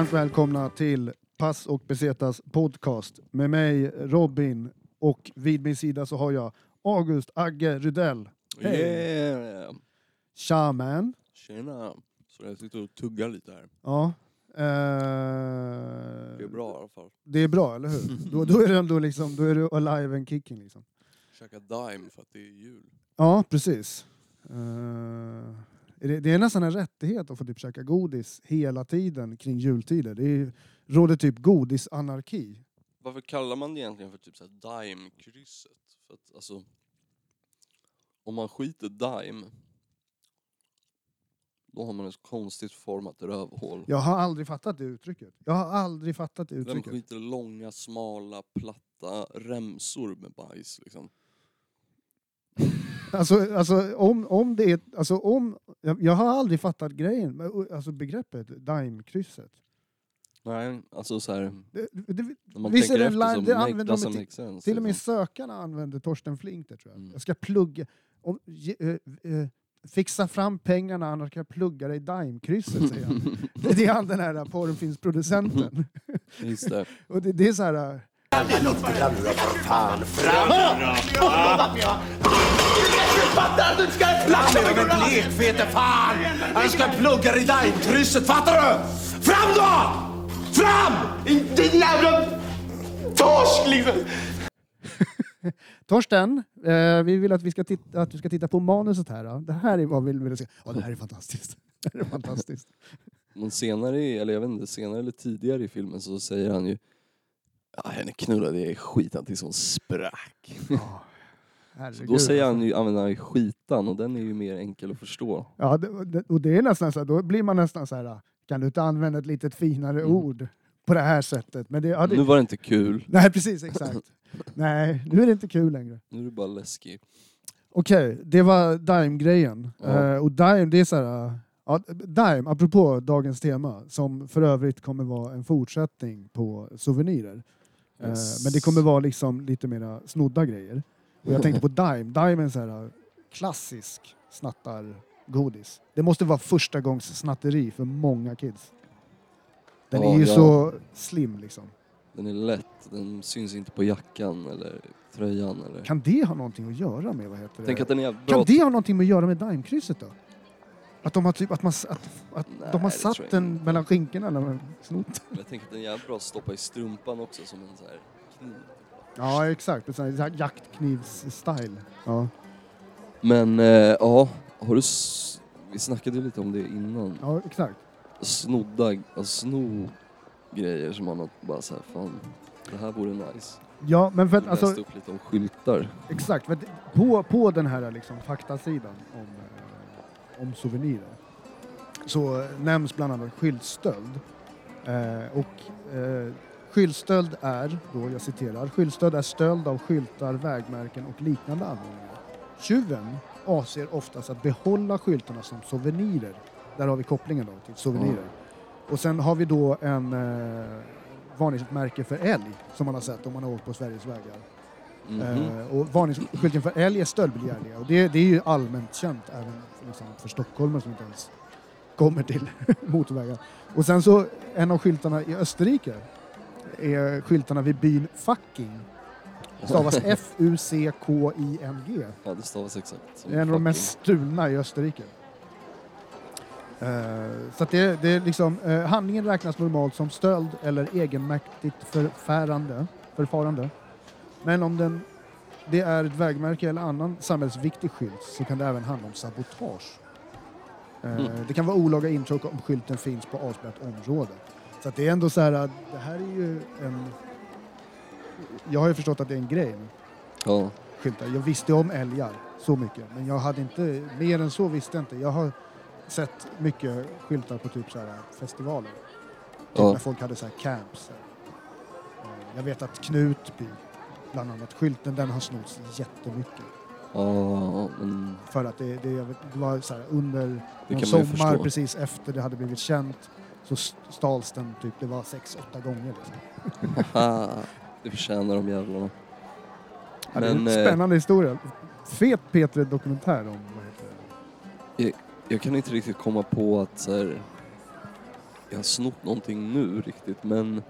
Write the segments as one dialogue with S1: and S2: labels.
S1: Varmt välkomna till Pass och Besetas podcast med mig Robin och vid min sida så har jag August Agge Rydell. Hej!
S2: Yeah.
S1: Tja man!
S2: Tjena! Så jag sitter och tuggar lite här.
S1: Ja. eh,
S2: Det är bra i alla fall.
S1: Det är bra, eller hur? då, då är du ändå liksom, då är du alive and kicking liksom.
S2: Käka Dime för att det är jul.
S1: Ja, precis. Eh, det, det är nästan en rättighet att få typ käka godis hela tiden kring jultider. Det är, råder typ godisanarki.
S2: Varför kallar man det egentligen för typ så här Dime-krysset? För att alltså... Om man skiter Dime då har man ett konstigt format rövhål.
S1: Jag har aldrig fattat det uttrycket. Jag har aldrig fattat det
S2: Vem
S1: uttrycket.
S2: skiter långa, smala, platta remsor med bajs liksom?
S1: Alltså, alltså om, om det är... Alltså om, jag, jag har aldrig fattat grejen, alltså begreppet Daimkrysset.
S2: Nej, alltså så här,
S1: Det, det,
S2: när man
S1: Visst är
S2: tänker
S1: det
S2: efter
S1: line-
S2: så
S1: det
S2: make,
S1: använder de
S2: doesn't
S1: till-
S2: make sense.
S1: till och med
S2: liksom.
S1: sökarna använder Torsten Flink det tror jag.
S2: Mm.
S1: Jag ska plugga... Om, ge, eh, eh, fixa fram pengarna annars kan jag plugga dig i Daimkrysset, säger han. Det är han den här porrfilmsproducenten.
S2: Just det.
S1: Och det, det är så här... eh,
S3: Fattar du? Du ska platsa med en blekfete fan! Han ska plugga i Daimkrysset, fattar du? Fram då! Fram! Din jävla torsk liksom!
S1: Torsten, eh, vi vill att, vi ska titta, att du ska titta på manuset här. Då. Det här är vad vi vill se. Ja, det här är fantastiskt. Det här är fantastiskt.
S2: Men senare, i- eller jag vet inte, senare eller tidigare i filmen så säger han ju Ja, henne knullade jag i skitan tills hon sprack. Så
S1: Herregud,
S2: då säger han
S1: alltså.
S2: ju, använder han ju skitan och den är ju mer enkel att förstå.
S1: Ja, det, det, och det är nästan så här, då blir man nästan så här, kan du inte använda ett litet finare
S2: Mm.
S1: ord på det här sättet? Men det, ja, det,
S2: Nu var det inte kul,
S1: Nej, precis, exakt. Nej, nu är det inte kul längre.
S2: nu är det bara läskigt.
S1: Okej, det var Dime-grejen.
S2: Ja.
S1: Eh, och Dime, det är så här... Ja, Dime, apropå dagens tema, som för övrigt kommer vara en fortsättning på souvenirer. Eh,
S2: Yes.
S1: men det kommer vara liksom lite mera snodda grejer. Och jag tänkte på Dime. Dime är en så här klassisk snattargodis. Det måste vara första gångs snatteri för många kids. Den
S2: Ja,
S1: är ju
S2: ja.
S1: så slim liksom.
S2: Den är lätt, den syns inte på jackan eller tröjan eller...
S1: Kan det ha någonting att göra med, vad heter det?
S2: Tänk att den är jävligt bra.
S1: Kan det ha någonting med att göra med Daimkrysset då? Att de har, typ, att man, s- att, att
S2: Nej,
S1: de har
S2: det
S1: satt
S2: jag
S1: den
S2: inte.
S1: mellan skinkorna när man snott?
S2: Jag tänker att den är jävligt bra att stoppa i strumpan också som en så här kniv.
S1: Ja, exakt. En sån här jaktknivs-style. Ja.
S2: Men eh, ja, har du... S- vi snackade ju lite om det innan.
S1: ja, exakt.
S2: snodda, alltså sno grejer som man har bara såhär, fan det här vore nice.
S1: Ja, men för att,
S2: Jag läste
S1: alltså,
S2: upp lite om skyltar.
S1: exakt. För att på, på den här liksom, faktasidan om, eh, om souvenirer så nämns bland annat skyltstöld. Eh, och eh, skyltstöld är, då jag citerar, skyltstöld är stöld av skyltar, vägmärken och liknande anordningar. Tjuven avser oftast att behålla skyltarna som souvenirer. Där har vi kopplingen då till souvenirer. Och sen har vi då en eh, varningsmärke för älg som man har sett om man har åkt på Sveriges vägar.
S2: Mhm.
S1: Eh, och varningsskylten för älg är stöldbegärliga. Och det, det är ju allmänt känt även liksom, för stockholmare som inte ens kommer till motorvägar. Och sen så, en av skyltarna i Österrike är skyltarna vid byn Fucking. Stavas F-U-C-K-I-N-G.
S2: Ja det stavas exakt. som
S1: en av de mest stulna i Österrike. Eh, så det, det är liksom, eh, handlingen räknas normalt som stöld eller egenmäktigt förfärande, förfarande. Men om den, det är ett vägmärke eller annan samhällsviktig skylt så kan det även handla om sabotage. Eh,
S2: Mm.
S1: Det kan vara olaga intrång om skylten finns på avspärrat område. Så att det är ändå så här att det här är ju en jag har ju förstått att det är en grej
S2: Ja.
S1: skyltar. Jag visste om älgar så mycket, men jag hade inte, mer än så visste jag inte. Jag har sett mycket skyltar på typ så här festivaler. Typ
S2: Ja.
S1: när folk hade så här camps. Eh, Jag vet att Knutby, bland annat, skylten den har snott jättemycket.
S2: Ja, men
S1: För att det, det, det var så här under sommar precis efter det hade blivit känt så st- stals den typ, det var sex, åtta gånger. Liksom.
S2: Haha, det förtjänar de jävlarna.
S1: Ja, det är en
S2: Men, eh,
S1: spännande historia. Fet Peter-dokumentär om vad heter det?
S2: Jag kan inte riktigt komma på att så här, jag har snott någonting nu riktigt men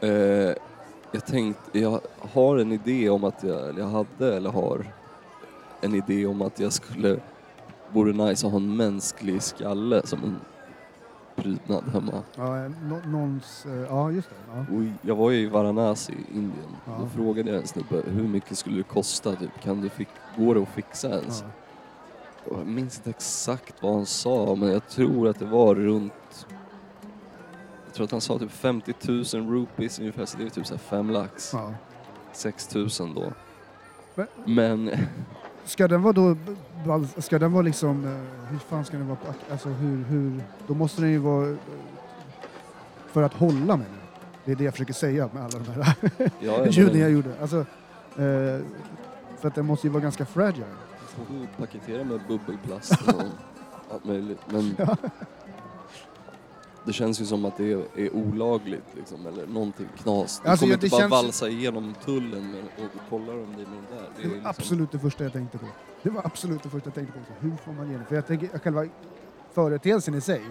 S2: eh, jag tänkte, jag har en idé om att jag, eller jag hade eller har en idé om att jag skulle, vore nice att ha en mänsklig skalle som en prydnad hemma.
S1: Ja, nå- någons, eh, ja just det. Ja.
S2: Och jag var ju i Varanasi i Indien.
S1: Ja.
S2: Då frågade jag en snubbe hur mycket skulle det kosta? Typ, kan du fix, går det att fixa ens?
S1: Ja.
S2: Jag minns inte exakt vad han sa, men jag tror att det var runt... Jag tror att han sa typ 50 000 rupees ungefär, så det är typ så här fem lax.
S1: Ja.
S2: 6 000 då.
S1: Men- Ska den vara då, ska den vara liksom, eh, hur fan ska den vara, alltså hur, hur, då måste den ju vara eh, för att hålla med nu. Det är det jag försöker säga med alla de här
S2: ja,
S1: ljuden jag gjorde. Alltså, eh, för att den måste ju vara ganska fragile.
S2: får du paketera med bubbelplast och allt möjligt. Men det känns ju som att det är, är olagligt liksom, eller någonting knas. Du
S1: Alltså,
S2: kommer
S1: ja,
S2: inte
S1: det
S2: bara
S1: känns-
S2: valsa igenom tullen och kollar om det är den där.
S1: Det
S2: är
S1: var
S2: liksom-
S1: absolut det första jag tänkte på. Det var absolut det första jag tänkte på. Så hur får man igenom? För jag tänker, själva företeelsen i sig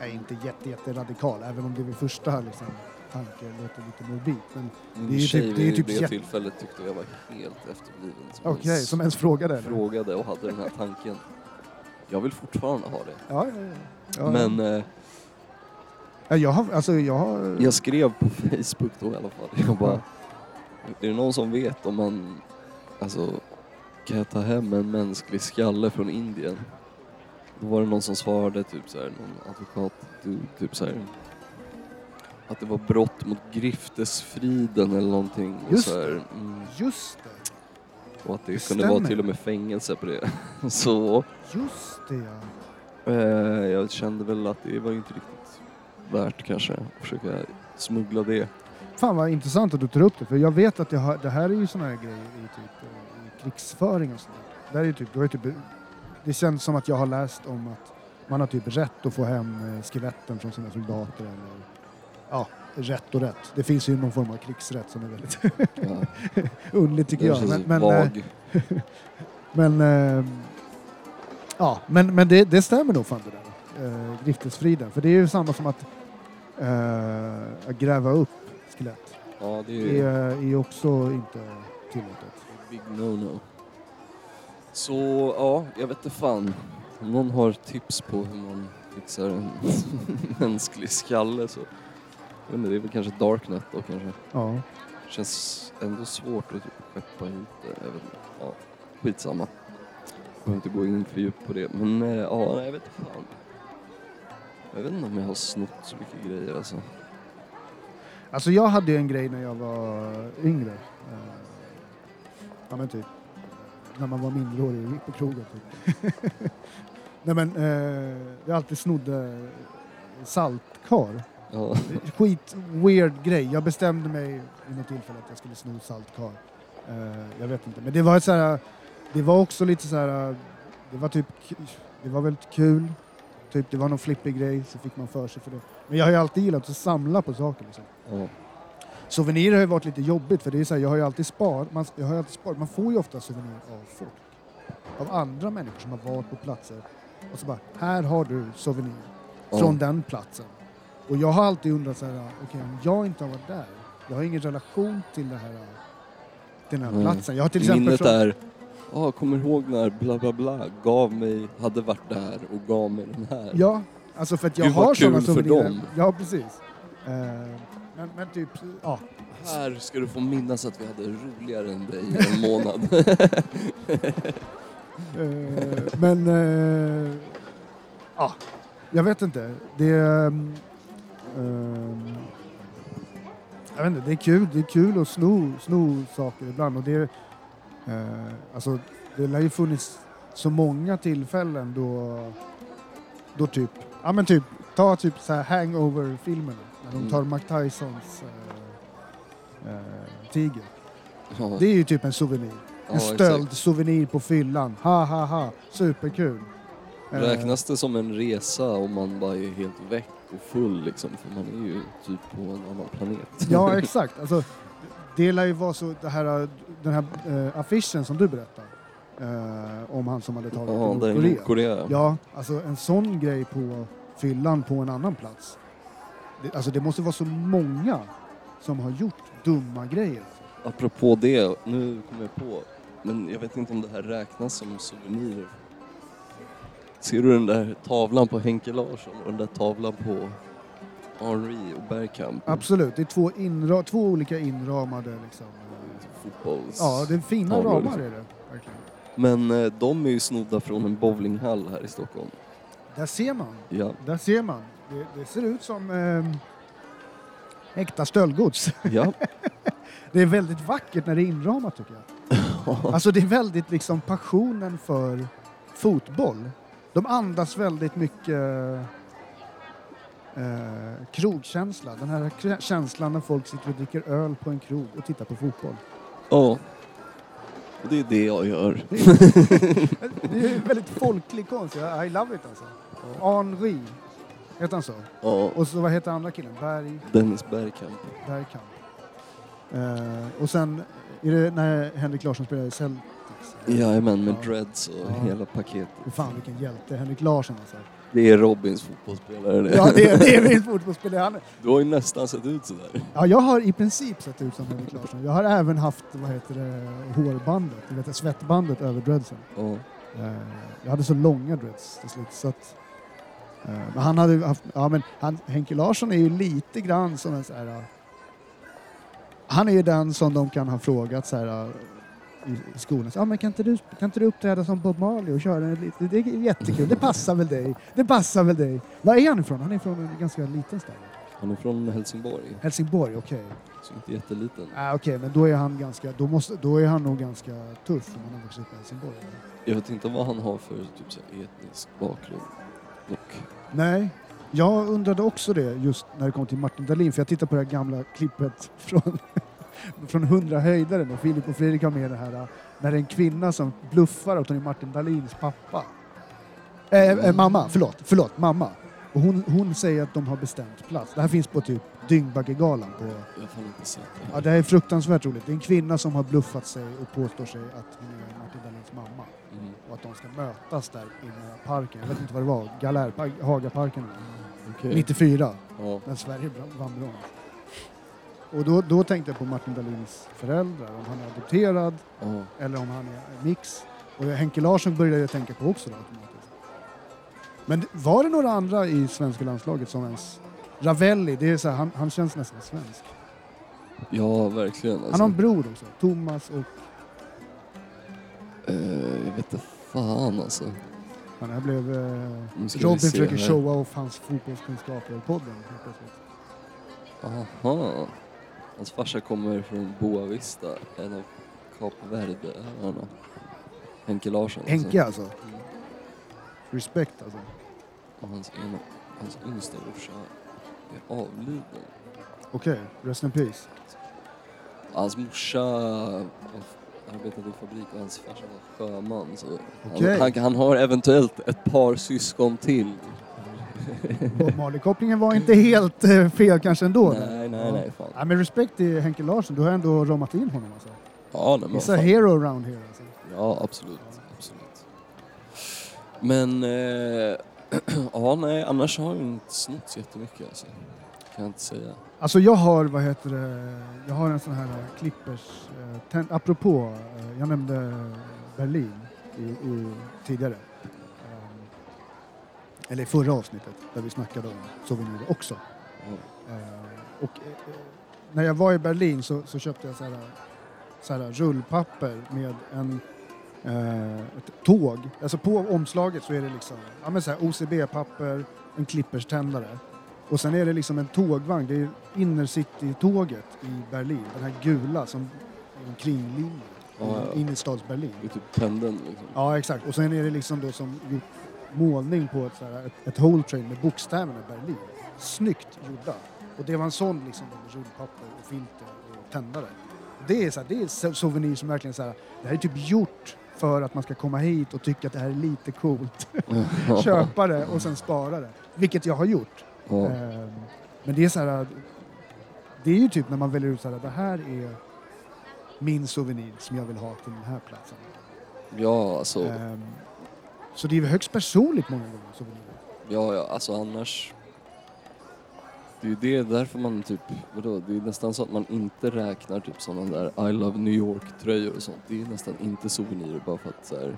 S1: är inte jätte, jätte radikal, även om det vid första liksom, tanke låter lite morbid. Men
S2: Min
S1: Det är
S2: tjej
S1: typ- det är ju
S2: vid
S1: typ
S2: det tillfället tyckte jag var helt efterbliven. som
S1: okej,
S2: ens
S1: som ens frågade.
S2: frågade och hade den här tanken. Jag vill fortfarande ha det.
S1: Ja, ja, ja.
S2: Men eh,
S1: jag har, alltså jag har...
S2: jag skrev på Facebook då i alla fall. Jag bara, är det någon som vet om man, alltså, kan jag ta hem en mänsklig skalle från Indien? Då var det någon som svarade, typ så här, någon advokat, typ så här, att det var brott mot griftesfriden eller någonting. Och,
S1: Just
S2: så här, mm,
S1: Just det,
S2: och att det,
S1: Det
S2: kunde vara
S1: stämmer.
S2: till och med fängelse på det. Så
S1: just det ja.
S2: eh, jag kände väl att det var inte riktigt värt kanske att försöka smuggla det.
S1: Fan vad intressant att du tar upp det, för jag vet att det, har, det här är ju såna här grejer i, typ, eh, i krigsföring och sånt där är typ, är typ, det känns som att jag har läst om att man har typ rätt att få hem eh, skeletten från sina soldater eller ja, rätt och rätt. Det finns ju någon form av krigsrätt som är väldigt
S2: Ja,
S1: underligt tycker
S2: det
S1: jag. Men, men,
S2: vag.
S1: men, eh, ja, men, men det, det stämmer nog fan det där. Griftesfriden. För det är ju samma som att, att gräva upp skelett.
S2: Ja, det är
S1: Det är, är också inte tillåtet.
S2: big no-no. Så ja, jag vet inte fan. Om någon har tips på hur man fixar en mänsklig skalle så jag inte, det är väl kanske Darknet då kanske.
S1: Ja.
S2: Känns ändå svårt att typ skeppa hit det. Jag vet inte. Ja, skitsamma. Behöver inte gå in för djupt på det. Men eh, ja, nej, jag vet inte fan. Jag vet inte om jag har snott så mycket grejer alltså.
S1: Alltså jag hade ju en grej när jag var yngre. Eh, ja men typ när man var minderårig och gick på krogen. Typ. Nej men eh, jag alltid snodde saltkar.
S2: Ja,
S1: Skit weird grej. Jag bestämde mig vid något tillfälle att jag skulle sno saltkar. Eh, jag vet inte. Men det var ett så här, det var också lite så här, det var typ, det var väldigt kul. Typ det var någon flippig grej så fick man för sig för det. Men jag har ju alltid gillat att samla på saker liksom.
S2: ja.
S1: Souvenirer har ju varit lite jobbigt för det är så här, jag har ju alltid sparat, man, jag har ju alltid sparat, man får ju ofta souvenirer av folk. Av andra människor som har varit på platser. Och så bara, här har du souvenir från den platsen. Och jag har alltid undrat så här, okej om jag inte har varit där, jag har ingen relation till det här till den här
S2: Nej.
S1: platsen. Jag har till exempel
S2: Minnet
S1: från,
S2: är, ja kommer ihåg när bla bla bla gav mig, hade varit där och gav mig den här.
S1: Ja, alltså för att jag
S2: Gud,
S1: har sådana souvenirer.
S2: dem.
S1: Ja, precis. Eh, men, men typ, ja.
S2: Här ska du få minnas att vi hade roligare än dig i en månad.
S1: Eh, men... eh, ja, jag vet inte. Det... Jag vet inte, det är kul, det är kul att sno, sno saker ibland och det, eh, alltså, det lär ju funnits så många tillfällen då, då typ, ja men typ, ta typ så här hangover-filmerna när de
S2: Mm.
S1: tar Mike Tysons eh, eh, tiger.
S2: Ja,
S1: Det är ju typ en souvenir. En
S2: exakt.
S1: stöld-souvenir på fyllan. Ha ha ha, superkul. Eh,
S2: Räknas det som en resa om man bara är helt väck och full liksom? För man är ju typ på en annan planet.
S1: Ja, exakt. Alltså, det lär ju vara så, det här, den här eh, affischen som du berättar eh, om han som hade tagit
S2: Ja,
S1: till
S2: där i
S1: Nordkorea. Ja, alltså en sån grej på fyllan på en annan plats. Det, alltså det måste vara så många som har gjort dumma grejer.
S2: Apropå det, nu kom jag på, men jag vet inte om det här räknas som souvenirer. Ser du den där tavlan på Henke Larsson och den där tavlan på Henri och Bergkamp?
S1: Absolut, det är två, inra, två olika inramade liksom. eh,
S2: Fotbolls...
S1: Ja, det är fina
S2: Tavlor,
S1: ramar
S2: liksom.
S1: är det. Verkligen.
S2: Men eh, de är ju snodda från en bowlinghall här i Stockholm.
S1: Där ser man.
S2: Ja,
S1: Där ser man. Det, det ser ut som eh, äkta stöldgods.
S2: ja.
S1: Det är väldigt vackert när det är inramat tycker jag. Alltså det är väldigt liksom passionen för fotboll. De andas väldigt mycket eh, krogkänsla. Den här känslan när folk sitter och dricker öl på en krog och tittar på fotboll.
S2: Ja. Och det är det jag gör.
S1: Det är en väldigt folklig konst. I love it alltså. Henri, heter han så?
S2: Ja,
S1: Och så vad heter andra killen? Berg,
S2: Dennis Bergkamp.
S1: Bergkamp. Eh, och sen är det när Henrik Larsson spelar i Celtics.
S2: Jajamän, med
S1: Ja.
S2: dreads och
S1: Ja.
S2: hela paketet.
S1: Fan vilken hjälte, Henrik Larsson alltså.
S2: Det är Robins fotbollsspelare det.
S1: Ja, det är, det är min fotbollsspelare. Han,
S2: Du har ju nästan sett ut sådär.
S1: ja, jag har i princip sett ut som Henrik Larsson. Jag har även haft, vad heter det, hårbandet, du vet, svettbandet över dreadsen. Eh, jag hade så långa dreads till slut. Så att, eh, men han hade haft, ja men han, Henke Larsson är ju lite grann som en så här... eh, Han är ju den som de kan ha frågat så här i, skolan. Så, Ja, men kan, inte du, kan inte du uppträda som Bob Marley och köra en lite? Det är jättekul, det passar väl dig? Det passar väl dig? Var är han ifrån? Han är från en ganska liten stad.
S2: Han är från Helsingborg,
S1: Helsingborg, okej.
S2: så inte jätteliten.
S1: Ah, okej, men då är han ganska, då, måste, då är han nog ganska tuff om han har vuxit upp i Helsingborg.
S2: Jag vet inte vad han har för typ så etnisk bakgrund. Och,
S1: Nej, jag undrade också det just när det kom till Martin Dahlin, för jag tittade på det här gamla klippet från, från 100 höjdare när Filip och Fredrik har med det här, när det är en kvinna som bluffar att hon är Martin Dahlins pappa. Eh, eh, mamma, förlåt, förlåt, mamma. Och hon, hon säger att de har bestämt plats. Det här finns på typ Dyngbaggegalan på
S2: jag har fan inte sett det
S1: Ja,
S2: här.
S1: det är fruktansvärt roligt. Det är en kvinna som har bluffat sig och påstår sig att hon är Martin Dahlins mamma.
S2: Mm.
S1: Och att de ska mötas där inne i parken. Jag vet inte vad det var. Galärpark, Hagaparken.
S2: Okej.
S1: 94.
S2: Ja.
S1: När Sverige vann brons. Och då, då tänkte jag på Martin Dahlins föräldrar. Om han är adopterad
S2: Ja.
S1: eller om han är mix. Och Henke Larsson började jag tänka på också då, automatiskt. Men var det några andra i svenska landslaget som ens... Ravelli, det är så här, han, han känns nästan svensk.
S2: ja, verkligen.
S1: Han
S2: Alltså,
S1: har en bror också, Thomas och...
S2: eh, jag vet inte fan alltså.
S1: Han här blev...
S2: Vi
S1: Robin försöker
S2: här.
S1: showa off hans fotbollskunskaper i podden.
S2: Aha. Hans farsa kommer från Boa Vista, en av Kap Verde-öarna. Henke Larsson.
S1: Henke alltså.
S2: Mm.
S1: Respekt alltså.
S2: Och hans, ena, hans yngsta brorsa är avliden.
S1: Okej, rest in peace.
S2: Hans morsa arbetade i fabrik och hans farsa var sjöman. Så
S1: Okej.
S2: han, han, han har eventuellt ett par syskon till.
S1: Bob Marley-kopplingen var inte helt eh, fel kanske ändå.
S2: nej, nej,
S1: Ja.
S2: nej. Fan.
S1: Ja, men respekt till Henke Larsson, du har ändå ramat in honom alltså.
S2: Ja, nej, men
S1: He's a
S2: fan.
S1: hero around here alltså.
S2: Ja, absolut. absolut. Men, eh, ja nej, annars har jag inte snott så jättemycket alltså. Kan jag inte säga.
S1: Alltså jag har, vad heter det, jag har en sån här eh, klippers, eh, ten, apropå, eh, jag nämnde Berlin i, i, tidigare. Eller förra avsnittet där vi snackade om souvenirer också.
S2: Ja.
S1: Eh, och eh, när jag var i Berlin så, så köpte jag så här, så här rullpapper med en eh, ett tåg. Alltså på omslaget så är det liksom ja, men så här OCB-papper, en klipperständare Och sen är det liksom en tågvagn, det är innercity-tåget i Berlin. Den här gula som är en kringlinje.
S2: Ja, ja.
S1: In i stads-Berlin.
S2: Det är typ pendeln liksom.
S1: Ja, exakt. Och sen är det liksom då som gjort målning på ett, så här, ett, ett whole train med bokstäverna Berlin. Snyggt gjorda. Och det var en sån liksom rullpapper och filter och tändare. Det är, så här, det är souvenir som verkligen så här, det här är typ gjort för att man ska komma hit och tycka att det här är lite coolt. Köpa det och sen spara det. Vilket jag har gjort. Ehm, Men det är så här, det är ju typ när man väljer ut så här, det här är min souvenir som jag vill ha till den här platsen.
S2: ja, alltså.
S1: Ehm, Så det är högst personligt många gånger souvenirer.
S2: Ja, ja, alltså annars... Det är ju det, därför man typ, vadå, det är nästan så att man inte räknar typ sådana där I Love New York-tröjor och sånt. Det är nästan inte souvenirer bara för att så här,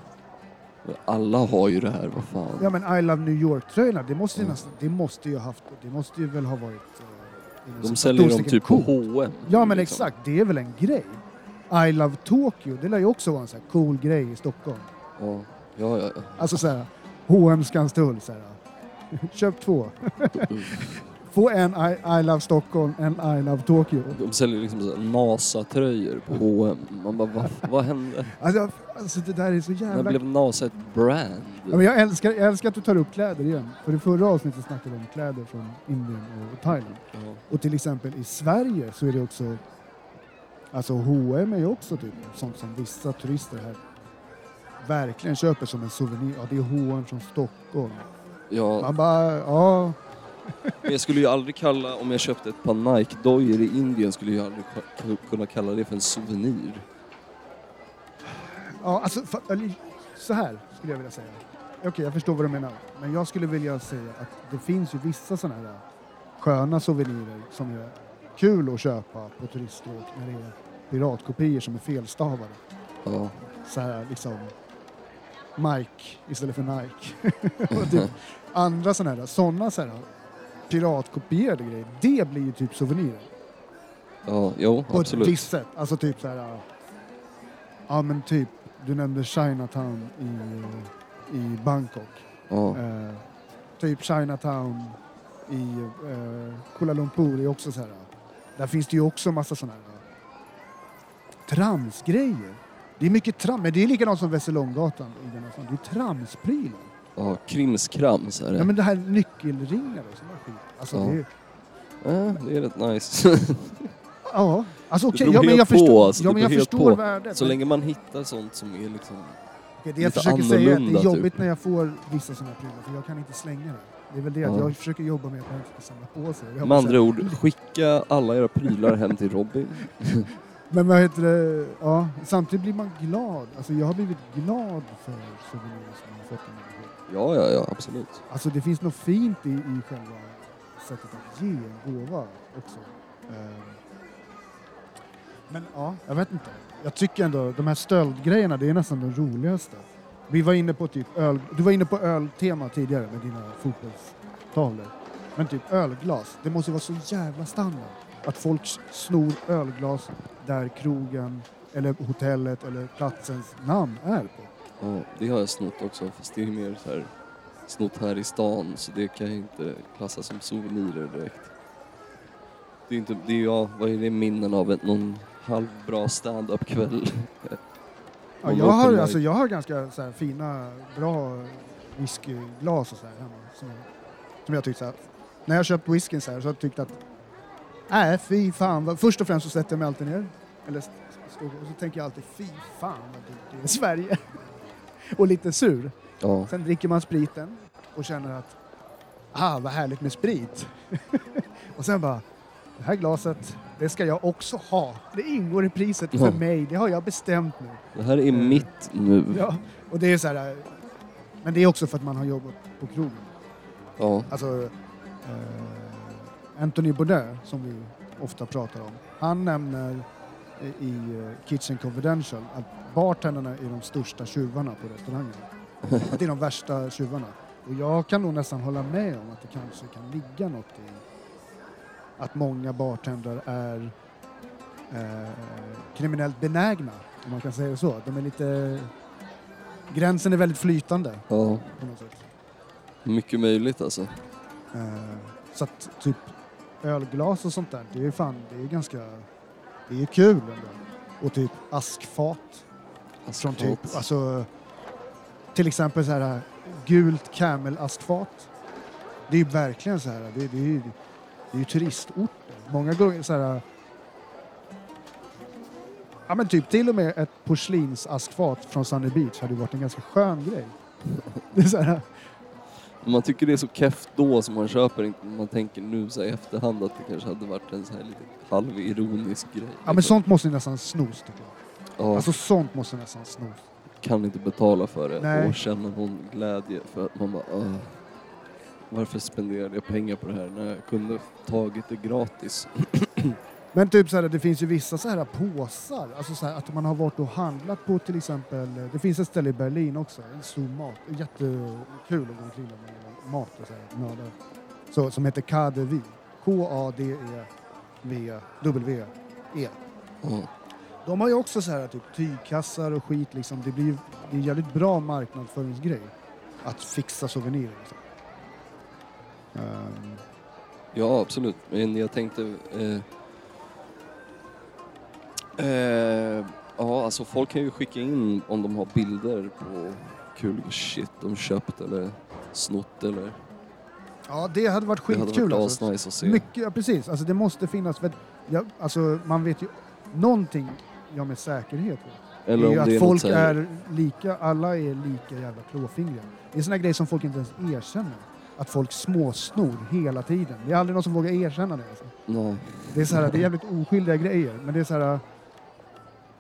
S2: alla har ju det här, vad fan.
S1: Ja men I Love New York-tröjorna, det måste ju
S2: Ja.
S1: nästan, det måste ju ha haft, det måste ju väl ha varit... eh,
S2: De säljer dem typ på. H&M
S1: Ja men
S2: liksom.
S1: exakt, det är väl en grej. I Love Tokyo, det lär ju också vara en sån här cool grej i Stockholm.
S2: Ja, ja, ja. ja.
S1: Alltså såhär, H&M Skanstull såhär. Köp två. Få en I, I Love Stockholm, en I Love Tokyo.
S2: De säljer liksom så här NASA-tröjor på H&M. Man bara, vad, vad hände?
S1: Alltså, alltså det där är så
S2: När
S1: jävla...
S2: blev NASA ett brand?
S1: Ja, men jag, älskar, jag älskar att du tar upp kläder igen. För i förra avsnittet snackade vi om kläder från Indien och Thailand.
S2: Ja.
S1: Och till exempel i Sverige så är det också... Alltså H&M är ju också typ sånt som vissa turister här verkligen köper som en souvenir. Ja, det är H&M från Stockholm.
S2: Ja,
S1: Man bara, ja...
S2: men jag skulle ju aldrig kalla, om jag köpte ett par Nike-dojor i Indien, skulle jag aldrig ka- kunna kalla det för en souvenir.
S1: Ja, alltså, fa- så här skulle jag vilja säga. Okej, jag förstår vad du menar. Men jag skulle vilja säga att det finns ju vissa sådana här sköna souvenirer som är kul att köpa på turiststråk när det är piratkopior som är felstavade.
S2: Ja,
S1: Så här liksom Mike istället för Nike. Och typ andra sådana här, sådana så här piratkopierade grejer, det blir ju typ souvenirer.
S2: ja jo,
S1: På ett
S2: absolut.
S1: visst sätt. Alltså typ så här. Ja men typ, du nämnde Chinatown i, i Bangkok.
S2: Ja,
S1: Eh, typ Chinatown i eh, Kuala Lumpur är också så här. Där finns det ju också massa sådana här tramsgrejer. Det är mycket trams, men det är likadant som Västerlånggatan i den här stan. Det är tramsprylar.
S2: ja krimskrams är det.
S1: Ja men det här nyckelringar och sådana skit. Alltså
S2: Ja.
S1: det är,
S2: Ja, det är rätt nice.
S1: ja, alltså okej,
S2: beror
S1: ja, men jag
S2: på,
S1: förstår,
S2: alltså,
S1: ja, men jag förstår
S2: på.
S1: värdet.
S2: Så länge man hittar sånt som är liksom...
S1: Okej, det jag
S2: lite
S1: försöker säga är att det är jobbigt
S2: typ.
S1: när jag får vissa sådana här prylar för jag kan inte slänga det. Det är väl det att
S2: Ja.
S1: jag försöker jobba med att man inte ska samla på sig.
S2: Med andra
S1: att-
S2: ord, skicka alla era prylar hem till Robin.
S1: Men vad heter det? Ja, samtidigt blir man glad. Alltså jag har blivit glad för souvenirer som jag har fått av människor.
S2: Ja, ja, ja, absolut.
S1: Alltså det finns något fint i, i själva sättet att ge en gåva också. Ehm. Men ja, jag vet inte. Jag tycker ändå de här stöldgrejerna, det är nästan de roligaste. Vi var inne på typ öl, du var inne på öltema tidigare med dina fotbollstavlor. Men typ ölglas, det måste ju vara så jävla standard att folk snor ölglas där krogen eller hotellet eller platsens namn är på.
S2: Ja, det har jag snott också, fast det är mer så här snott här i stan, så det kan jag inte klassa som souvenirer direkt. Det är inte, det är ja, vad är det minnen av ett, någon halvbra stand-up kväll?
S1: Ja, jag, har, alltså, jag har ganska så här, fina, bra whiskyglas och så här hemma. Som jag, som jag tyckte så här, när jag köpt whiskyn så här så har jag tyckt att nej fy fan. vad- Först och främst så sätter jag mig alltid ner. Eller, st- stå, och så tänker jag alltid fy fan vad dyrt det är i Sverige. och lite sur.
S2: Ja,
S1: Sen dricker man spriten och känner att ah vad härligt med sprit. och sen bara det här glaset, det ska jag också ha. Det ingår i priset för
S2: Ja.
S1: mig. Det har jag bestämt nu.
S2: det här är
S1: Mm.
S2: mitt nu.
S1: Ja, och det är så här. eh, Men det är också för att man har jobbat på krogen.
S2: Ja,
S1: Alltså eh, Anthony Bourdain som vi ofta pratar om. Han nämner i- eh, Kitchen Confidential att bartenderna är de största tjuvarna på restaurangen. Att det är de värsta tjuvarna. Och jag kan nog nästan hålla med om att det kanske kan ligga något i att många bartendrar är eh, kriminellt benägna, om man kan säga det så. De är lite... Gränsen är väldigt flytande
S2: ja,
S1: på något sätt.
S2: mycket möjligt alltså.
S1: Eh, Så att typ ölglas och sånt där, det är fan, det är ganska, det är kul ändå. Och typ askfat från typ, alltså till exempel så här gult camel-askfat. Det är ju verkligen så här, det, det, är, ju- det är ju turistorter. Många gånger så här Ja men typ till och med ett porslinsaskfat från Sunny Beach hade ju varit en ganska skön grej. Det är så här,
S2: Man tycker det är så keft då som man köper inte. Man tänker nu så här i efterhand att det kanske hade varit en så här lite halvironisk grej.
S1: ja men
S2: liksom.
S1: sånt måste nästan snos tycker jag.
S2: Ja,
S1: Alltså sånt måste nästan snos.
S2: kan inte betala för det
S1: Nej.
S2: och känna någon glädje för att man bara "Åh, varför spenderade jag pengar på det här när jag kunde tagit det gratis?
S1: Men typ så här, det finns ju vissa så här påsar, alltså så här, att man har varit och handlat på till exempel, det finns ett ställe i Berlin också, en stor mat, jättekul att gå omkring med mat och så här, nördar. Så, som heter KDV, K-A-D-E-V-W-E.
S2: Ja.
S1: De har ju också så här typ tygkassar och skit liksom, det blir det är en jävligt bra marknadsföringsgrej att fixa souvenirer liksom. Ehm,
S2: Ja, absolut. Men jag tänkte... Eh, eh, ja, alltså folk kan ju skicka in om de har bilder på kul shit de köpt eller snott eller...
S1: ja, det hade varit
S2: Det hade
S1: skitkul
S2: varit
S1: alltså.
S2: att se.
S1: Mycket, ja, precis. Alltså det måste finnas, för att, ja, alltså man vet ju någonting jag med säkerhet
S2: eller
S1: det är
S2: om
S1: ju
S2: det
S1: att
S2: är
S1: folk
S2: så här,
S1: är lika, alla är lika jävla klåfingriga. Det är såna grejer som folk inte ens erkänner. Att folk småsnor hela tiden. Det är aldrig någon som vågar erkänna det. Alltså.
S2: Nej.
S1: Det är så här, det är jävligt oskyldiga grejer, men det är så här...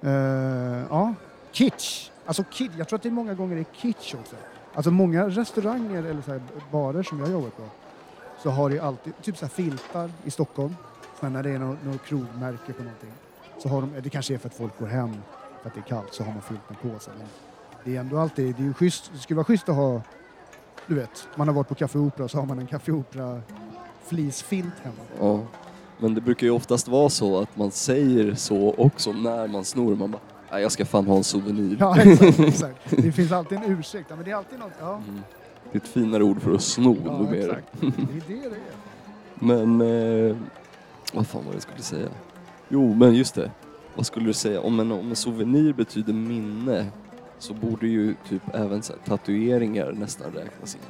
S1: Uh, ja, kitsch. Alltså kitsch. jag tror att det många gånger är kitsch också. Alltså många restauranger eller så här barer som jag jobbar på så har det alltid, typ så här filtar i Stockholm, så när det är något, något krogmärke på någonting. Så har de, det kanske är för att folk går hem för att det är kallt så har man filten på sig. Men det är ändå alltid, det är ju schysst, det skulle vara schysst att ha, du vet, man har varit på Café Opera så har man en Café Opera fleecefilt hemma.
S2: Oh. Men det brukar ju oftast vara så att man säger så också när man snor. Man bara, "Nej, jag ska fan ha en souvenir.
S1: Ja, exakt, exakt. Det finns alltid en ursäkt. Ja, men det är alltid något. Ja,
S2: Mm. Det är ett finare ord för att sno
S1: ja exakt. Det är det det är.
S2: Men, eh, vad fan var det jag skulle säga? Jo, men just det. Vad skulle du säga? Om en, om en souvenir betyder minne så borde ju typ även så här, tatueringar nästan räknas in.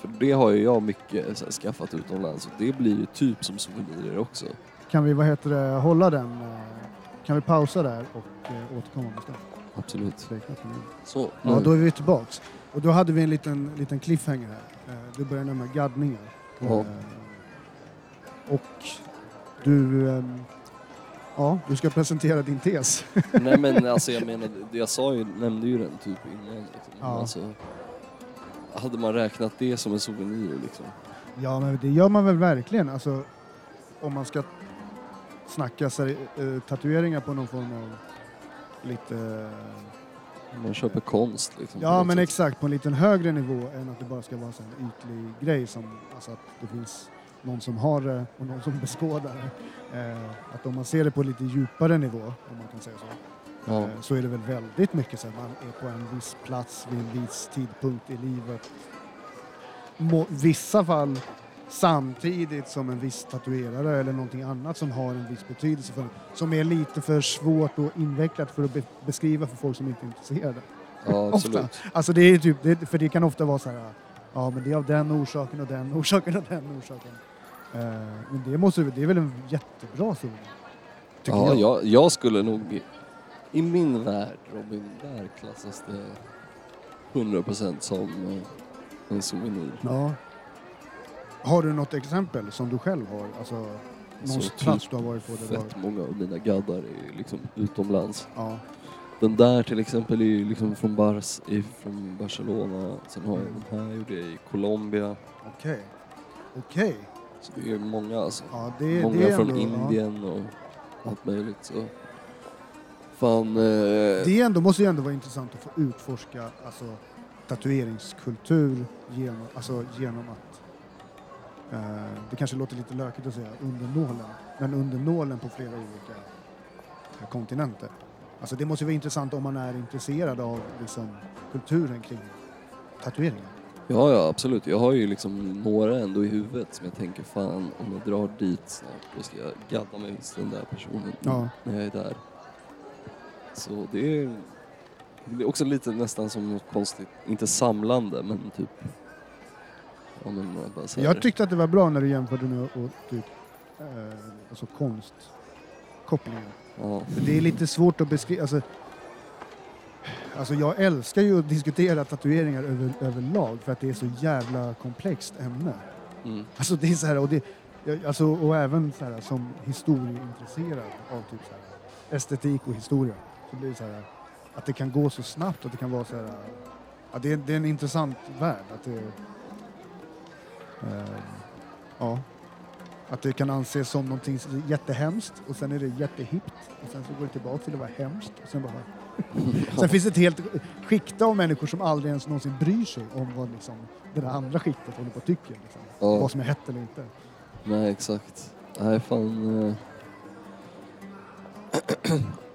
S2: För det har ju jag mycket här, skaffat utomlands och det blir ju typ som souvenirer också.
S1: Kan vi, vad heter det, hålla den? eh, Kan vi pausa där och eh, återkomma om stund?
S2: Absolut.
S1: Nu.
S2: Så,
S1: Ja, då är vi tillbaks. Och då hade vi en liten, liten cliffhanger här. Eh, Du började nämna gaddningar.
S2: Ja.
S1: Eh, Och du, ehm, ja, du ska presentera din tes.
S2: Nej men alltså jag menar, det jag sa ju, nämnde ju den typ innan. Liksom.
S1: Ja.
S2: Alltså, hade man räknat det som en souvenir liksom?
S1: Ja, men det gör man väl verkligen. Alltså, om man ska snacka sig, eh, tatueringar på någon form av lite... eh,
S2: Man köper konst liksom. på
S1: Ja,
S2: något
S1: men
S2: sätt.
S1: exakt. På en liten högre nivå än att det bara ska vara så en ytlig grej som alltså att det finns någon som har det och någon som beskådar det. Eh, att om man ser det på lite djupare nivå, om man kan säga så,
S2: Ja.
S1: så är det väl väldigt mycket så att man är på en viss plats vid en viss tidpunkt i livet. Må, vissa fall samtidigt som en viss tatuerare eller någonting annat som har en viss betydelse för en, som är lite för svårt och invecklat för att be, beskriva för folk som inte är intresserade.
S2: ja, absolut.
S1: Ofta. Alltså det är typ, det, för det kan ofta vara så här, ja men det är av den orsaken och den orsaken och den orsaken. Eh, men det, måste, det är väl en jättebra? Tycker
S2: Ja,
S1: jag.
S2: jag, jag skulle nog... I min värld, Robin, där klassas det 100% som eh, en souvenir.
S1: Ja. Har du något exempel som du själv har? Alltså någon
S2: Så
S1: plats
S2: typ
S1: du har varit på? Där
S2: Fett många av mina gaddar är liksom utomlands.
S1: ja.
S2: Den där till exempel är ju liksom från, Bars, är från Barcelona. Sen har jag den här gjorde jag i Colombia.
S1: Okej. Okej.
S2: Så det är många alltså.
S1: Ja, det,
S2: många
S1: det är
S2: från
S1: ändå,
S2: Indien och allt möjligt. Så. Fan... Eh.
S1: Det ändå, måste ju ändå vara intressant att få utforska alltså, tatueringskultur genom, alltså, genom att eh, det kanske låter lite lökigt att säga under nålen, men under nålen på flera olika eh, kontinenter. Alltså det måste ju vara intressant om man är intresserad av liksom, kulturen kring tatueringar.
S2: Ja, ja absolut. Jag har ju liksom några ändå i huvudet som jag tänker fan om jag drar dit snart då ska jag gadda mig hos den där personen
S1: Ja.
S2: när jag är där. Så det är, det är också lite nästan som något konstigt, inte samlande men typ... Ja, men bara
S1: Jag tyckte att det var bra när du jämförde nu och typ eh, alltså konstkopplingen.
S2: ja,
S1: För det är lite svårt att beskriva. Alltså, alltså jag älskar ju att diskutera tatueringar över, överlag för att det är så jävla komplext ämne.
S2: mm,
S1: Alltså det är så här, och, det, alltså, och även så här, som historieintresserad av typ så här, estetik och historia så blir det så här att det kan gå så snabbt att det kan vara så här ja, det, är, det är en intressant värld. Att det, eh, ja, att det kan anses som någonting jättehemskt och sen är det jättehippt och sen så går det tillbaka till att vara hemskt och sen bara Sen finns det ett helt skikte av människor som aldrig ens någonsin bryr sig om vad liksom, det där andra skiktet håller på och tycker. Liksom.
S2: ja,
S1: Vad som är hett eller inte.
S2: nej exakt. Nej fan... eh.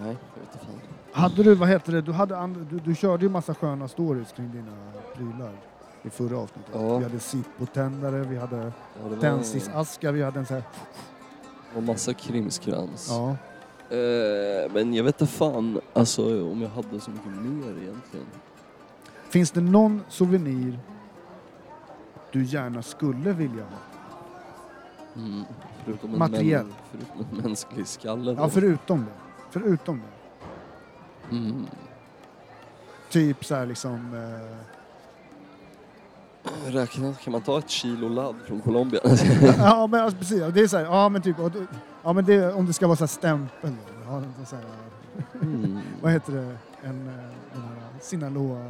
S2: nej, jag vet inte fan.
S1: Hade du, vad heter det, du, hade and, du, du körde ju massa sköna stories kring dina prylar i förra avsnittet.
S2: Ja.
S1: Vi hade Zippo-tändare, vi hade
S2: Ja, det var,
S1: tändsticksaskar, vi hade en sån här...
S2: var massa krimskrams.
S1: Ja.
S2: Eh, men jag vet inte fan alltså, om jag hade så mycket mer egentligen.
S1: Finns det någon souvenir du gärna skulle vilja ha?
S2: Mm. Förutom en
S1: Materiell.
S2: män- förutom en mänsklig skalle då.
S1: Ja, förutom det. Förutom det.
S2: Mm.
S1: Typ så här liksom... Eh,
S2: Räkna, kan man ta ett kilo ladd från Colombia?
S1: ja men alltså, precis, det är så här, ja men typ, och ja men det, om det ska vara så här stämpel. Ja, så här,
S2: mm.
S1: vad heter det, en, eh, den här Sinaloa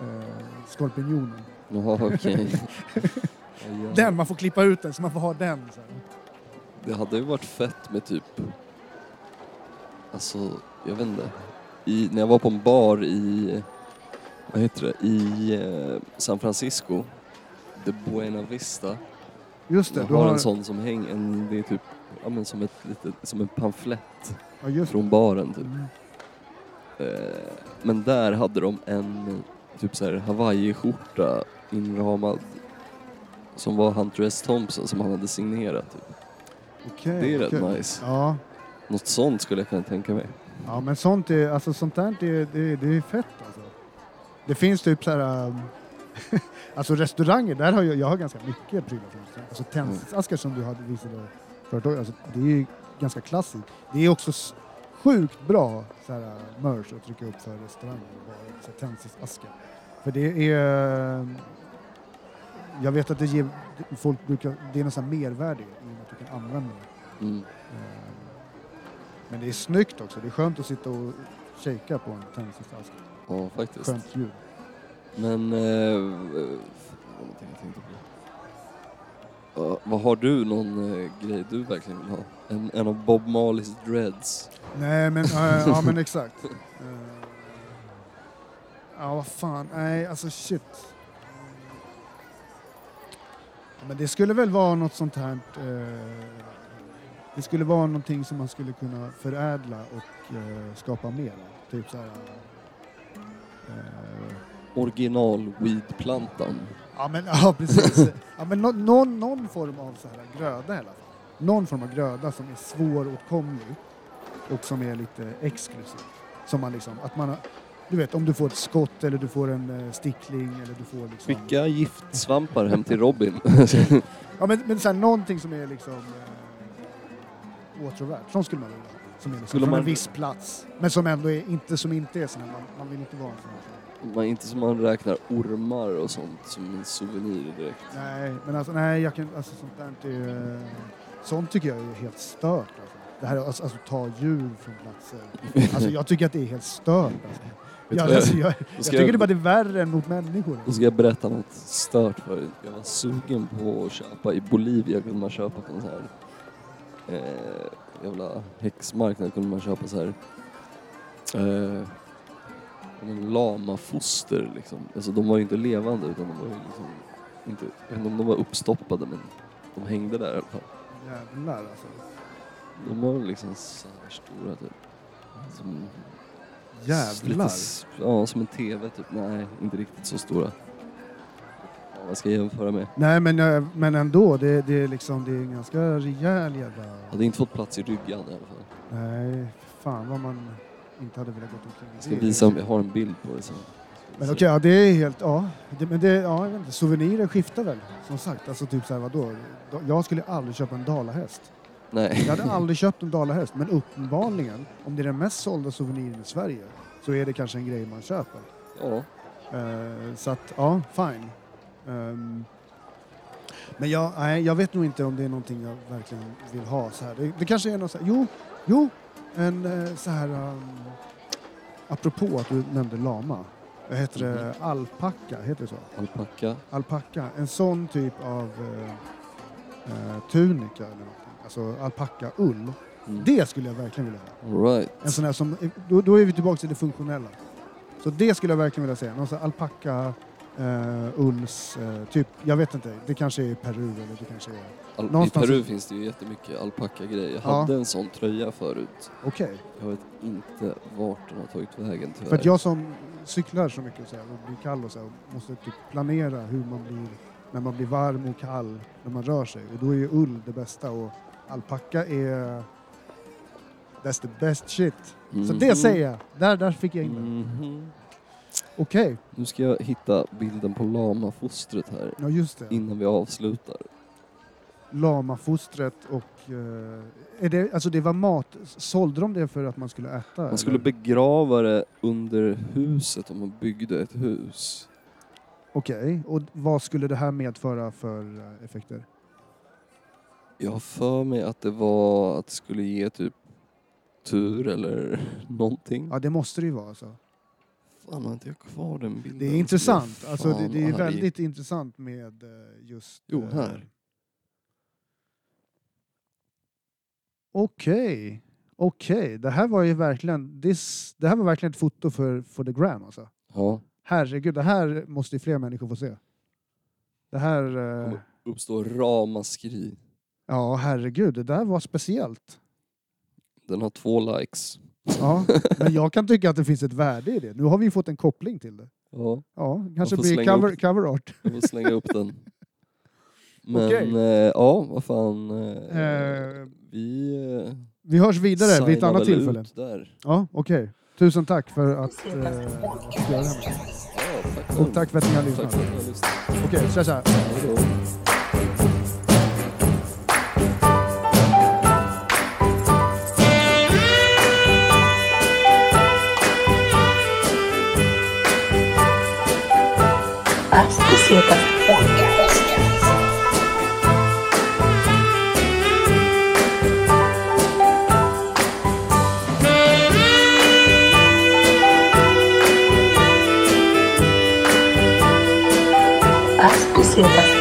S1: eh, skorpionen.
S2: Jaha, okej.
S1: Den, man får klippa ut den så man får ha den. Så här.
S2: Det hade ju varit fett med typ... Alltså, jag vet inte. I, när jag var på en bar i... Vad heter det? I eh, San Francisco. The Buena Vista.
S1: Just det,
S2: Jag
S1: du
S2: har
S1: har,
S2: en sån som hänger, en, det är typ ja, men som, ett litet, som en pamflett
S1: ja, just
S2: från
S1: det.
S2: baren typ.
S1: Mm.
S2: Eh, men där hade de en typ så här Hawaii-skjorta inramad som var Hunter S. Thompson som han hade signerat. Typ.
S1: Okej,
S2: Det är rätt
S1: okej.
S2: nice.
S1: Ja.
S2: Något sånt skulle jag kunna tänka mig.
S1: ja, men sånt är, alltså sånt där det, det, det är fett alltså. Det finns typ så här... um, alltså restauranger, där har jag, jag har ganska mycket prylar från. Alltså tändsticksaskar som du hade visade förut, alltså det är ju ganska klassiskt. Det är också sjukt bra så här, uh, merch att trycka upp för restauranger och bara tändsticksaskar. För det är... um, Jag vet att det ger, folk brukar, det är här mervärde i att du kan använda det.
S2: Mm.
S1: Men det är snyggt också. Det är skönt att sitta och kika på en tändsticksask.
S2: Ja, faktiskt.
S1: Skönt ljud.
S2: Men... Eh, eh, vad har du någon eh, grej du verkligen vill ha? En, en av Bob Marleys dreads?
S1: Nej men, äh, ja men exakt. Ja vad fan, nej alltså shit. Men det skulle väl vara något sånt här. Eh, det skulle vara någonting som man skulle kunna förädla och eh, skapa mer av. Typ så här. eh,
S2: Original weedplantan.
S1: Ja men ja, precis. Ja, men nå- någon, någon form av så här gröda i alla fall. Någon form av gröda som är svåråtkomlig och som är lite exklusiv. Som man liksom, att man har, du vet om du får ett skott eller du får en eh, stickling eller du får liksom...
S2: Skicka giftsvampar hem till Robin.
S1: Ja men, men så här, någonting som är liksom eh, åtråvärt. Sånt skulle man vilja ha. Som är liksom
S2: Skulle
S1: från
S2: man-
S1: en viss plats. Men som ändå är, inte, som inte är sån här, man, man vill inte vara sån här.
S2: man, inte som man räknar ormar och sånt som en souvenir direkt.
S1: Nej, men alltså nej, jag kan, alltså sånt där är, eh, Sånt tycker jag är helt stört. Alltså. Det här alltså, alltså ta djur från platser. Alltså jag tycker att det är helt stört. Alltså. Jag,
S2: vad
S1: alltså, jag, jag
S2: ska
S1: tycker
S2: jag-
S1: det bara det är värre än mot människor.
S2: Då ska jag berätta något stört för dig. Jag var sugen på att köpa, i Bolivia kunde man köpa på sån här eh, jävla häxmarknad kunde man köpa så här eh, lamafoster liksom. Alltså de var ju inte levande utan de var ju liksom inte, jag vet inte om de var uppstoppade men de hängde där i alla fall.
S1: Jävlar alltså.
S2: De var liksom så här stora typ. Som,
S1: Jävlar.
S2: Lite, ja, som en TV typ. Nej, inte riktigt så stora. Man ska jämföra med.
S1: Nej men, eh, men ändå, det, det, är liksom, det är en ganska rejäl jävla...
S2: Hade inte fått plats i ryggan i alla fall.
S1: Nej, fan vad man inte hade velat gå omkring.
S2: Jag ska visa om jag har en bild på det sen.
S1: Men okej, ja, det är helt... Ja, det, men det, ja, jag vet inte, souvenirer skiftar väl, som sagt. Alltså typ såhär, vadå? Jag skulle aldrig köpa en dalahäst.
S2: Nej.
S1: Jag hade aldrig köpt en dalahäst, men uppenbarligen, om det är den mest sålda souveniren i Sverige, så är det kanske en grej man köper.
S2: Ja.
S1: Eh, så att, ja, fine. Ehm, men jag, nej, jag vet nog inte om det är någonting jag verkligen vill ha så här. Det, det kanske är något så här, jo, jo, en eh, så här, um, apropå att du nämnde lama. Vad heter det? Alpacka, heter det så?
S2: Alpacka.
S1: Alpacka, en sån typ av eh, eh, tunika eller någonting. Alltså alpacka-ull.
S2: Mm.
S1: Det skulle jag verkligen vilja ha.
S2: Right.
S1: En sån här som, då, då är vi tillbaka till det funktionella. Så det skulle jag verkligen vilja säga. Någon sån här alpacka, eh, ulls, eh, typ, jag vet inte, det kanske är Peru eller det kanske är...
S2: Al- I
S1: Någonstans
S2: Peru
S1: i-
S2: finns det ju jättemycket alpacka-grejer. Jag
S1: Ja.
S2: hade en sån tröja förut.
S1: Okej.
S2: Jag vet inte vart den har tagit vägen tyvärr.
S1: För att jag som cyklar så mycket så här, och blir kall och så här, måste typ planera hur man blir när man blir varm och kall när man rör sig. Och då är ju ull det bästa och alpacka är... That's the best shit. Så
S2: Mhm.
S1: det säger jag. Där, där fick jag in det.
S2: Mhm.
S1: Okej,
S2: Nu ska jag hitta bilden på lamafostret här
S1: ja just det.
S2: innan vi avslutar.
S1: Lamafostret och... eh, är det, alltså det var mat. Sålde de det för att man skulle äta?
S2: Man skulle
S1: eller?
S2: begrava det under huset om man byggde ett hus.
S1: Okej, och vad skulle det här medföra för eh, effekter?
S2: Jag har för mig att det var att det skulle ge typ tur eller någonting.
S1: Ja, det måste det ju vara alltså.
S2: Fan har inte jag kvar den bilden?
S1: Det är intressant. Alltså, det, det är väldigt intressant med eh, just...
S2: Jo,
S1: eh,
S2: här.
S1: Okej. Okej, det här var ju verkligen... This, det här var verkligen ett foto för, för the gram alltså.
S2: Ja,
S1: Herregud, det här måste ju fler människor få se. Det här... eh,
S2: kommer uppstå ramaskri.
S1: ja, herregud, det där var speciellt.
S2: Den har två likes.
S1: Ja, men jag kan tycka att det finns ett värde i det. Nu har vi fått en koppling till det.
S2: Ja,
S1: Ja, kanske blir cover,
S2: upp-
S1: cover art.
S2: jag får slänga upp den. Men
S1: Okej.
S2: eh, ja, vad fan. Eh,
S1: Eh,
S2: vi eh,
S1: Vi hörs vidare vid ett annat tillfälle.
S2: där.
S1: Ja, okej. Tusen tack för att eh, fick göra det här med.
S2: Ja, tack
S1: Och tack
S2: för att ni har lyssnat.
S1: Okej, så så här.
S2: Hej då.
S4: Ascoceta Podcast. Ascoceta